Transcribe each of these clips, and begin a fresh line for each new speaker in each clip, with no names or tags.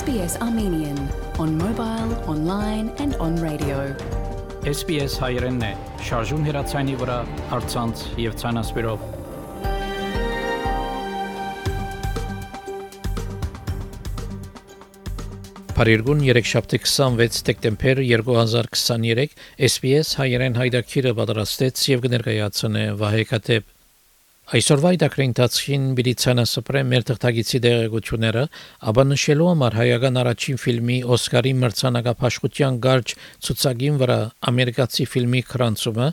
SBS Armenian on mobile, online and on radio.
SBS հայերենն է, շարժուն հեռացանի վրա, հարցանց եւ ցանասպիրով։ Փարիգուն 3726 դեկտեմբեր 2023 SBS հայերեն հայդակիրը պատրաստեց եւ կներկայացնե Վահե Կատեփ Այսօրվա իդակրի ընթացքին Բիլիցանը սպրե մեր թղթագիտի դեղեցությունները, ապա նշելու համար հայական առաջին ֆիլմի Օսկարի մրցանակապաշխության գարջ ցուցակին վրա ամերիկացի ֆիլմի քրանցումը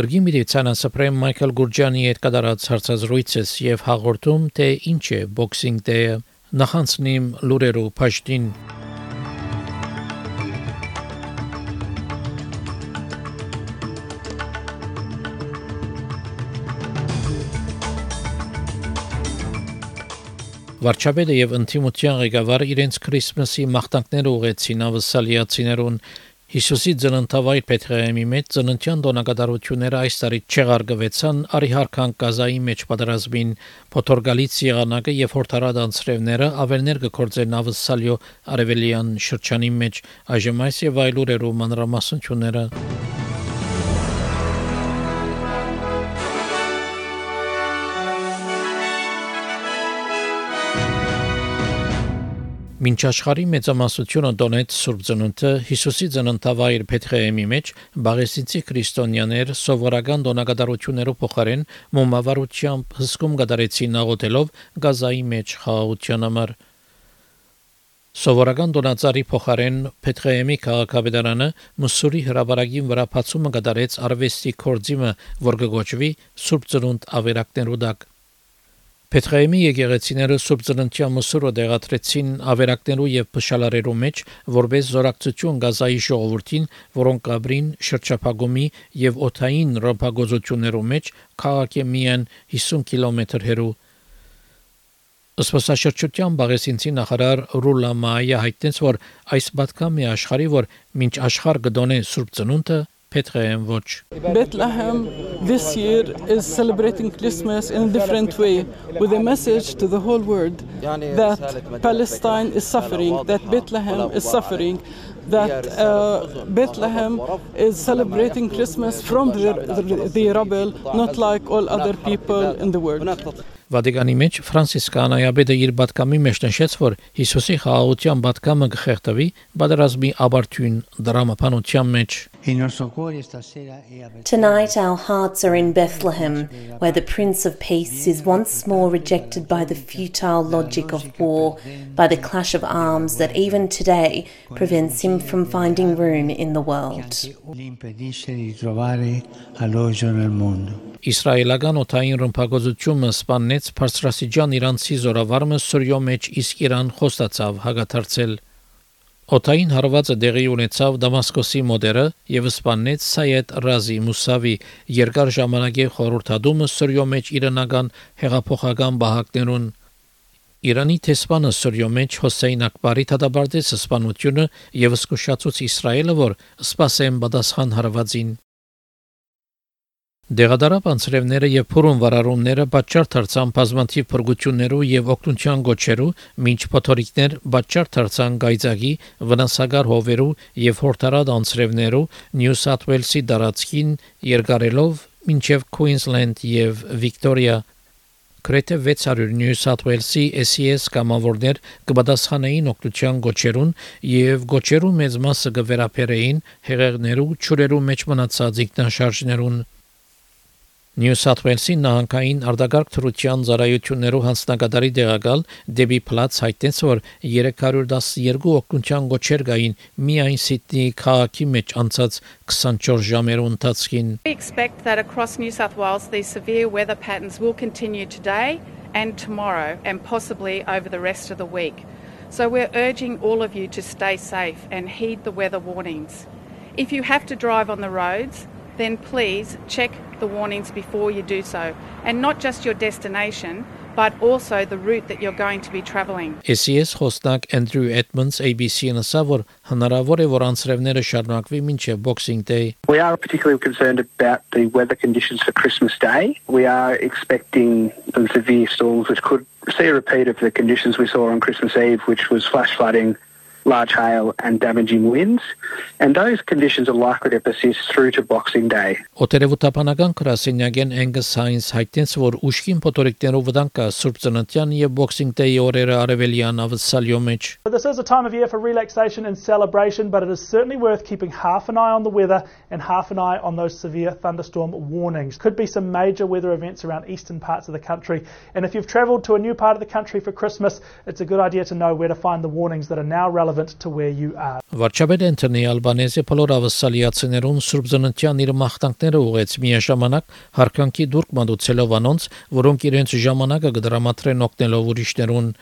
գրգին Բիլիցանը սպրե Մայքլ Գուրջյանի հետ կատարած հարցազրույցս եւ հաղորդում թե ինչ է բոքսինգ դեը նախանցնիմ լուրերու փաշտին Վարչապետը եւ ընդդիմության ղեկավարը իրենց Քրիսմասի մաղթանքները ուղեցին ավսալիացիներուն Հիսուսի ծննդավայր Պետրեյմի մեջ ծննդյան դոնակատարությունները այս տարի չեղարգվեցան արիհարքան կազայի մեջ պատրաստին Պորտուգալից եղանակը եւ հորթարad անցրևները ավելներ կգործեն ավսալիո արևելյան շրջանի մեջ այժմ այս եւ այլ ուրերու մանրամասնությունները Մինչ աշխարհի մեծամասնությունը դոնեց Սուրբ Ծնունդը Հիսուսի ծննդավայր Փետրեյմի մեջ բաղեսիցի քրիստոնյաներ սովորական դոնակատարություններով փոխարեն մոմավարությամբ հսկում գդարեցին աղոթելով գազայի մեջ խաղաղության համար Սովորական դոնացարի փոխարեն Փետրեյմի քաղաքապետարանը Մուսուրի հրաբարագին վրա բացումը կդարեց արվեստի կորձիմը, որ կգոչվի Սուրբ Ծնունդ ավերակներու դակ Պետրեյմի եկեղեցիները Սուրբ Ծննդյան մսուրը դեղատրեցին ավերակներու եւ փշալարերու մեջ որպես զորակցություն Գազայի ժողովրդին, որոնք կաբրին շրջափակումի եւ օթային ռոփագոզություններու մեջ քաղաքի միայն 50 կիլոմետր հեռու Սպասաշրջության բաղեսինցի նախարար Ռուլա Մայա հայտնեց, որ այս պատկամի աշխարհի, որ մինչ աշխարհ գդոնե Սուրբ Ծնունդը Petrehem Watch.
Bethlehem this year is celebrating Christmas in a different way with a message to the whole world that Palestine is suffering, that Bethlehem is suffering, that uh, Bethlehem is celebrating Christmas from the, the, the rubble, not like all other people in the world.
Վատիկանի մեջ Ֆրանցիսկ Անայաբեդը իր պատկամի մեջ նշեց, որ Հիսուսի խաղաղության պատկամը կխեղդվի բادرազմի աբարտյուն դրամապանության մեջ։
Tonight our hearts are in Bethlehem, where the Prince of Peace is once more rejected by the futile logic of war, by the clash of arms that even today prevents him from finding room in the world.
Իսրայելական օթային ռմբակոծությունը սպանեց Փարսրասիջան Իրանցի զորավարը Սուրյո մեջ իսկ Իրան խոստացավ հագաթարցել Օթային հարվածը դեղի ունեցավ Դամասկոսի մոդերը եւ սպանեց Սայեդ Ռազի Մուսավի երկար ժամանակի խորհրդադումը Սուրյո մեջ իրանական հեղափոխական բահակներուն Իրանի տեսփանը Սուրյո մեջ Հոսեյն Ակբարի դատաբարտեց սպանությունը եւ զսկուշացուց Իսրայելը որ սпасեն բադասխան հարվածին Դեղադարապ անցրևները եւ փուրուն վարարումները պատճառ դարձան բազմաթիվ փրկություններու եւ օգնության գոչերու, ոչ փոթորիկներ պատճառ դարձան գայծակի, վնասագար հովերու եւ հորտարած անցրևներու Նյու Սաթ Ուելսի դարածքին երկարելով մինչև Queensland եւ Victoria Գրեթե 600 Նյու Սաթ Ուելսի SES կամավորներ կպատասխանեին օգնության գոչերուն եւ գոչերու մեծ մասը կվերապերեին հեղեղներու ճուրերու մեջ մնացած ինքնաշարժներուն Նյու Սաթ Ուելսի նահանգային արտագարկ թրության ծառայություններով հանձնակատարի դեղակալ Դեբի Պլաց հայտնեց, որ 312 օգնության գոչեր կային միայն Սիդնի քաղաքի մեջ անցած 24 ժամերու ընթացքին։
We expect that across New South Wales these severe weather patterns will continue today and tomorrow and possibly over the rest of the week. So we're urging all of you to stay safe and heed the weather warnings. If you have to drive on the roads, then please check the warnings before you do so. And not just your destination, but also the route that you're going to be traveling.
SES խոսնակ Andrew Edmonds ABC-ն ասավ, որ հնարավոր է որ անցրևները շարունակվի մինչև Boxing Day.
We are particularly concerned about the weather conditions for Christmas Day. We are expecting some severe storms which could see a repeat of the conditions we saw on Christmas Eve, which was flash flooding large hail and damaging winds, and those conditions are likely to persist through to Boxing Day.
Օտերևութապանական գրասենյակեն Angus Hines հայտնեց, որ ուշքին փոթորիկներով վտանգ կա Սուրբ Ծննդյան եւ Boxing Day օրերը արևելյան ավսալյո մեջ։
This is a time of year for relaxation and celebration, but it is certainly worth keeping half an eye on the weather and half an eye on those severe thunderstorm warnings. Could be some major weather events around eastern parts of the country, and if you've travelled to a new part of the country for Christmas, it's a good idea to know where to find the warnings that are now relevant to where you are.
Վարչապետ Անտոնի Ալբանեզը բոլոր ավսալիացիներուն Սուրբ Ծննդյան իր մաղթանքները ուղեց միաժամանակ հարկանքի դուրք մատուցելով անոնց, որոնք իրենց ժամանակը կդրամատրեն օգնելով ուրիշներուն։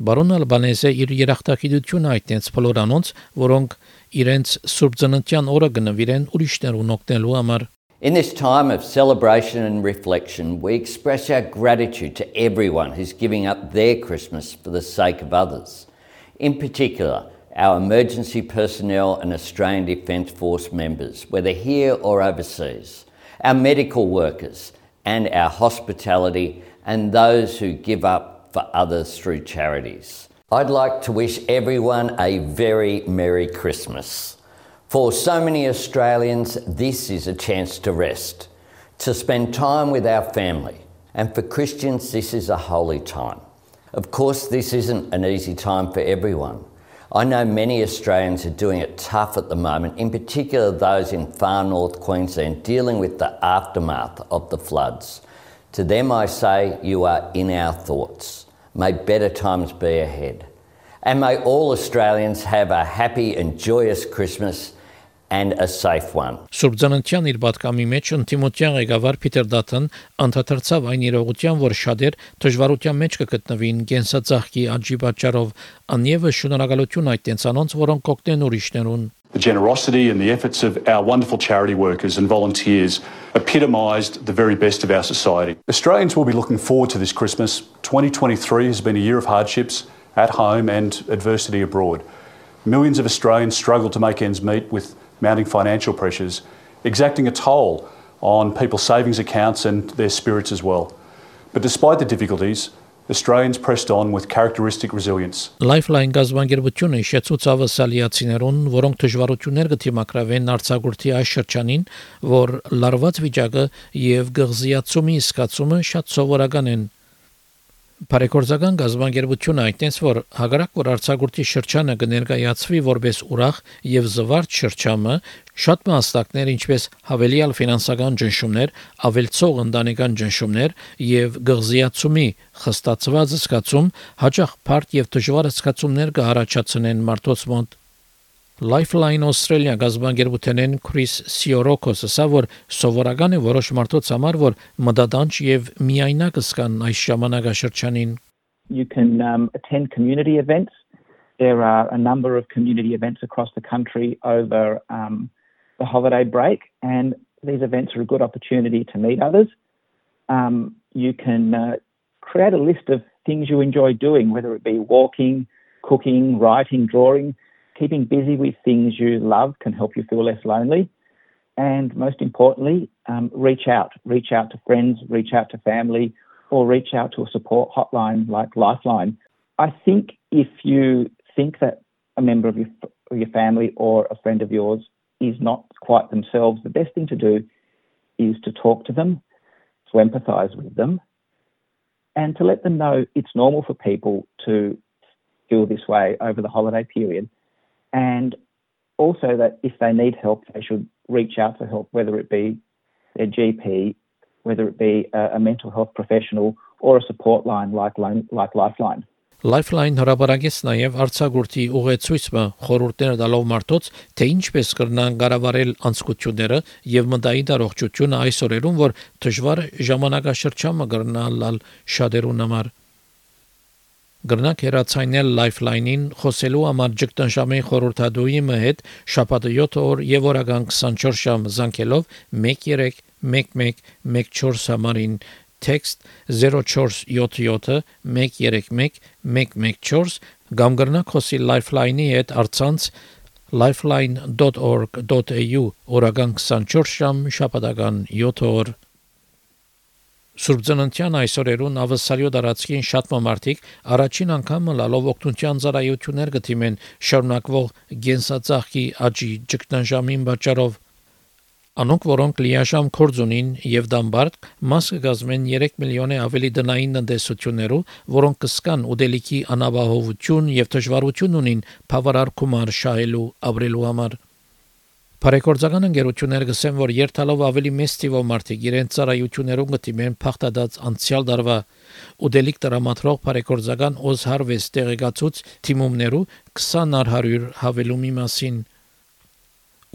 Բարոն Ալբանեզը իր երախտագիտությունը այդտենց բոլոր անոնց, որոնք իրենց Սուրբ Ծննդյան օրը գնվիրեն ուրիշներուն օգնելու համար։
In this time of celebration and reflection, we express our gratitude to everyone who's giving up their Christmas for the sake of others. In particular, our emergency personnel and Australian Defence Force members, whether here or overseas, our medical workers, and our hospitality, and those who give up for others through charities. I'd like to wish everyone a very Merry Christmas. For so many Australians, this is a chance to rest, to spend time with our family, and for Christians, this is a holy time. Of course, this isn't an easy time for everyone. I know many Australians are doing it tough at the moment, in particular those in far north Queensland dealing with the aftermath of the floods. To them, I say, you are in our thoughts. May better times be ahead. And may all Australians have a happy and joyous Christmas and a safe one.
Սուրբ Ձաննտյան իր պատկամի մեջ ընդդիմության ղեկավար Փիթեր Դաթն անդրադարձավ այն իրողության, որ շատեր դժվարության մեջ կգտնվին կենսածաղկի աճի պատճառով, անևը շնորհակալություն այդ տենցանոնց, որոնք կօգնեն ուրիշներուն։
The generosity and the efforts of our wonderful charity workers and volunteers epitomised the very best of our society. Australians will be looking forward to this Christmas. 2023 has been a year of hardships at home and adversity abroad. Millions of Australians struggle to make ends meet with mounting financial pressures, exacting a toll on people's savings accounts and their spirits as well. But despite the difficulties, Australians pressed on with characteristic resilience.
Lifeline գազբանգերությունը հիշեցուց ավասալիացիներուն, որոնք դժվարություններ կդիմակրավեն արձակուրդի այս շրջանին, որ լարված վիճակը եւ գղզիացումի սկացումը շատ սովորական են Բարեգործական գազբանգերությունը այդտենց որ հագարակ որ արցագուրտի շրջանը կներկայացվի որպես ուրախ եւ զվարճ շրջանը շատ մասնակներ ինչպես հավելյալ ֆինանսական ճնշումներ, ավելցող ընտանեկան ճնշումներ եւ գղզիացումի խստացված զգացում հաջող բարդ եւ դժվար զգացումներ կհարաճացնեն մարդոց մոտ Lifeline Australia գազբանգերութենեն Քրիս Սիորոկոսը ասա որ սովորական է որոշ մարդոց համար որ մտադանջ եւ միայնակ սկան այս ժամանակաշրջանին
You can um, attend community events. There are a number of community events across the country over um, the holiday break, and these events are a good opportunity to meet others. Um, you can uh, create a list of things you enjoy doing, whether it be walking, cooking, writing, drawing keeping busy with things you love can help you feel less lonely. And most importantly, um, reach out. Reach out to friends, reach out to family, or reach out to a support hotline like Lifeline. I think if you think that a member of your, of your family or a friend of yours is not quite themselves, the best thing to do is to talk to them, to empathise with them, and to let them know it's normal for people to feel this way over the holiday period and also that if they need help, they should reach out for help, whether it be their GP, whether it be a, a mental health professional, or a support line like, like Lifeline.
Lifeline հրապարակեց նաև արցագուրտի ուղեցույցը խորհուրդներ տալով մարդոց, թե ինչպես կրնան կառավարել անցկությունները եւ մտային առողջությունը այս օրերում, որ դժվար ժամանակաշրջանը կրնալ շատերուն համար։ Գրնակ հերացայնել Lifeline-ին խոսելու համար ճգտանշամի խորհրդադուի հետ շաբաթը 7 օր եւ օրական 24 ժամ զանգելով 131114 համարին text 0477 131 114 կամ գրնակ խոսի Lifeline-ի հետ արցանց lifeline.org.au օրական 24 ժամ շաբաթական 7 օր Սուրբ Ծննդյան այսօրերուն ավսալյո դարածքին շատ մամարտիկ առաջին անգամ լալով օգնության ծառայություններ գտիմեն շարունակվող գենսածախքի աճի ճգնաժամին պատճառով Անոնք որոնք լիաշամ կորձ ունին եւ դամբարդ մաս կգազմեն 3 միլիոնի ավելի դնային տնտեսություններով, որոնք կսկան ուդելիքի անաբահովություն եւ դժվարություն ունին բավարար գումար շահելու ապրելու համար։ Բարեգործական ընկերությունները գսեն, որ երթալով ավելի մեծ թիվով մարդիկ իրենց ծառայություններում գտիմեն փախտած անցյալ դարվա ուդելիկ տրամադրող բարեգործական Ozharvest տեղեկացուց թիմումներու 20 արհարյուր հավելումի մասին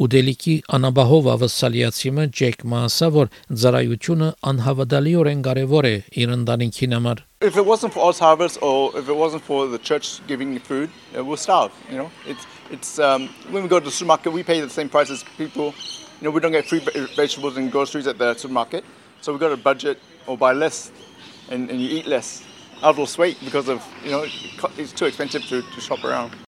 Ուդելիկի անաբահով ավսալիացիմը Ջեք Մասա որ ծառայությունը անհավատալիորեն կարևոր է իր ընտանիքին համար
If it wasn't for Oz Harvest or if it wasn't for the church giving you food, we'll starve, you know. It's It's um, when we go to the supermarket, we pay the same price as people. You know, we don't get free vegetables and groceries at the supermarket, so we've got to budget or buy less, and, and you eat less. I've lost weight because of you know it's too expensive to, to shop around.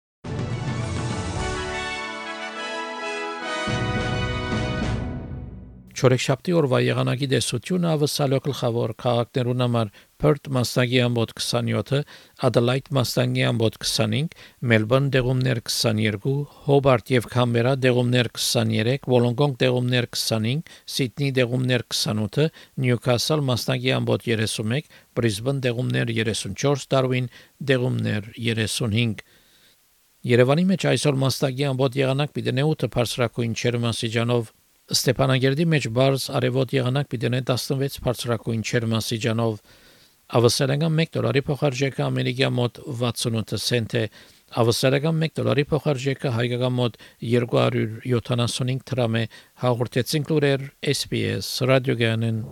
Չորեքշաբթի օրվա եղանակի դեսությունը ավսալո գլխավոր քաղաքներուն համար Perth մասնագի ամբոտ 27-ը, Adelaide մասնագի ամբոտ 25, Melbourne դեղումներ 22, Hobart եւ Canberra դեղումներ 23, Wollongong դեղումներ 25, Sydney դեղումներ 28, Newcastle մասնագի ամբոտ 31, Brisbane դեղումներ 34, Darwin դեղումներ 35 Երևանի մեջ այսօր մասնագի ամբոտ եղանակ պիտի 8 բարձրակույն չերմասիջանով Ստեփանագերդի մեջ բարձ արևոտ եղանակ պիտի 16 բարձրակույն չերմասիջանով ավսարական 1 դոլարի փոխարժեքը ամերիկյա մոտ 68 سنت է ավսարական 1 դոլարի փոխարժեքը հայկական մոտ 275 դրամ է հաղորդեցին լուրեր SPS ռադիոգանեն